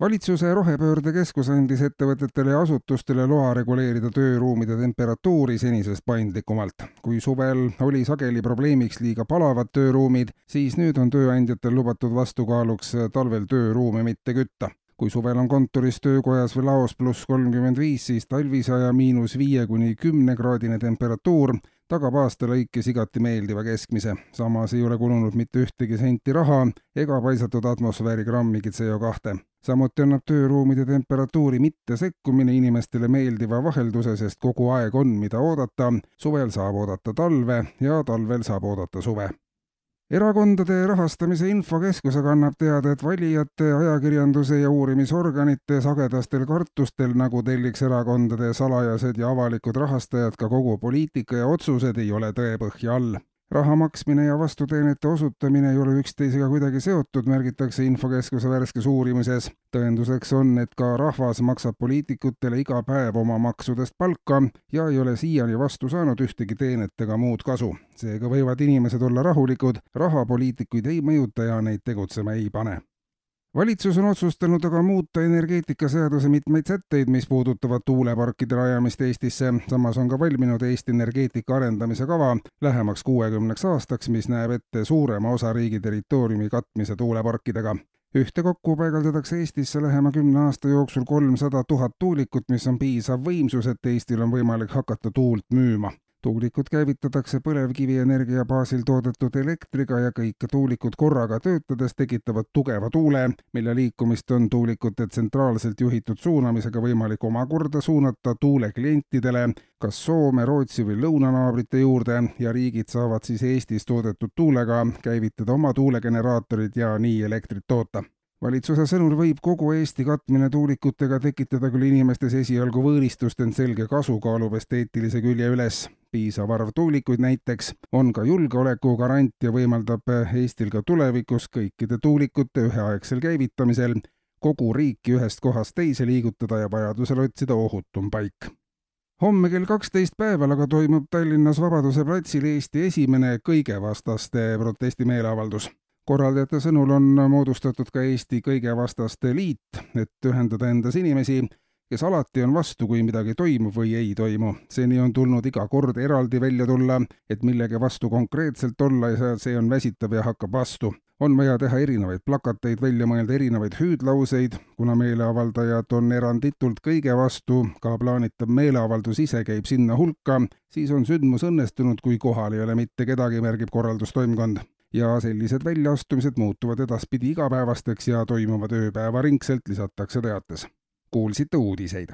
valitsuse rohepöördekeskus andis ettevõtetele ja asutustele loa reguleerida tööruumide temperatuuri senisest paindlikumalt. kui suvel oli sageli probleemiks liiga palavad tööruumid, siis nüüd on tööandjatel lubatud vastukaaluks talvel tööruume mitte kütta kui suvel on kontoris, töökojas või laos pluss kolmkümmend viis, siis talvise aja miinus viie kuni kümne kraadine temperatuur tagab aasta lõikes igati meeldiva keskmise. samas ei ole kulunud mitte ühtegi senti raha ega paisatud atmosfääri grammigi CO2. samuti annab tööruumide temperatuuri mittesekkumine inimestele meeldiva vahelduse, sest kogu aeg on, mida oodata. suvel saab oodata talve ja talvel saab oodata suve erakondade rahastamise infokeskus aga annab teada, et valijate, ajakirjanduse ja uurimisorganite sagedastel kartustel, nagu telliks erakondade salajased ja avalikud rahastajad ka kogu poliitika ja otsused, ei ole tõepõhja all raha maksmine ja vastuteenete osutamine ei ole üksteisega kuidagi seotud, märgitakse infokeskuse värskes uurimuses. tõenduseks on, et ka rahvas maksab poliitikutele iga päev oma maksudest palka ja ei ole siiani vastu saanud ühtegi teenet ega muud kasu. seega võivad inimesed olla rahulikud, raha poliitikuid ei mõjuta ja neid tegutsema ei pane valitsus on otsustanud aga muuta energeetikaseaduse mitmeid sätteid, mis puudutavad tuuleparkide rajamist Eestisse. samas on ka valminud Eesti energeetika arendamise kava lähemaks kuuekümneks aastaks, mis näeb ette suurema osa riigi territooriumi katmise tuuleparkidega ühtekokku paigaldatakse Eestisse lähema kümne aasta jooksul kolmsada tuhat tuulikut, mis on piisav võimsus, et Eestil on võimalik hakata tuult müüma tuulikud käivitatakse põlevkivienergia baasil toodetud elektriga ja kõik tuulikud korraga töötades tekitavad tugeva tuule, mille liikumist on tuulikute tsentraalselt juhitud suunamisega võimalik omakorda suunata tuule klientidele kas Soome, Rootsi või lõunanaabrite juurde ja riigid saavad siis Eestis toodetud tuulega käivitada oma tuulegeneraatorid ja nii elektrit toota valitsuse sõnul võib kogu Eesti katmine tuulikutega tekitada küll inimestes esialgu võõristust, ent selge kasu kaalub esteetilise külje üles. Piisav arv tuulikuid näiteks on ka julgeoleku garant ja võimaldab Eestil ka tulevikus kõikide tuulikute üheaegsel käivitamisel kogu riiki ühest kohast teise liigutada ja vajadusel otsida ohutum paik. Homme kell kaksteist päeval aga toimub Tallinnas Vabaduse platsil Eesti esimene kõigevastaste protestimeeleavaldus. Korraldajate sõnul on moodustatud ka Eesti kõige vastaste liit, et ühendada endas inimesi, kes alati on vastu, kui midagi toimub või ei toimu. seni on tulnud iga kord eraldi välja tulla, et millegi vastu konkreetselt olla ja see on väsitav ja hakkab vastu. on vaja teha erinevaid plakateid, välja mõelda erinevaid hüüdlauseid, kuna meeleavaldajad on eranditult kõige vastu, ka plaanitav meeleavaldus ise käib sinna hulka, siis on sündmus õnnestunud, kui kohal ei ole mitte kedagi, märgib korraldustoimkond ja sellised väljaastumised muutuvad edaspidi igapäevasteks ja toimuvad ööpäevaringselt, lisatakse teates. Kuulsite uudiseid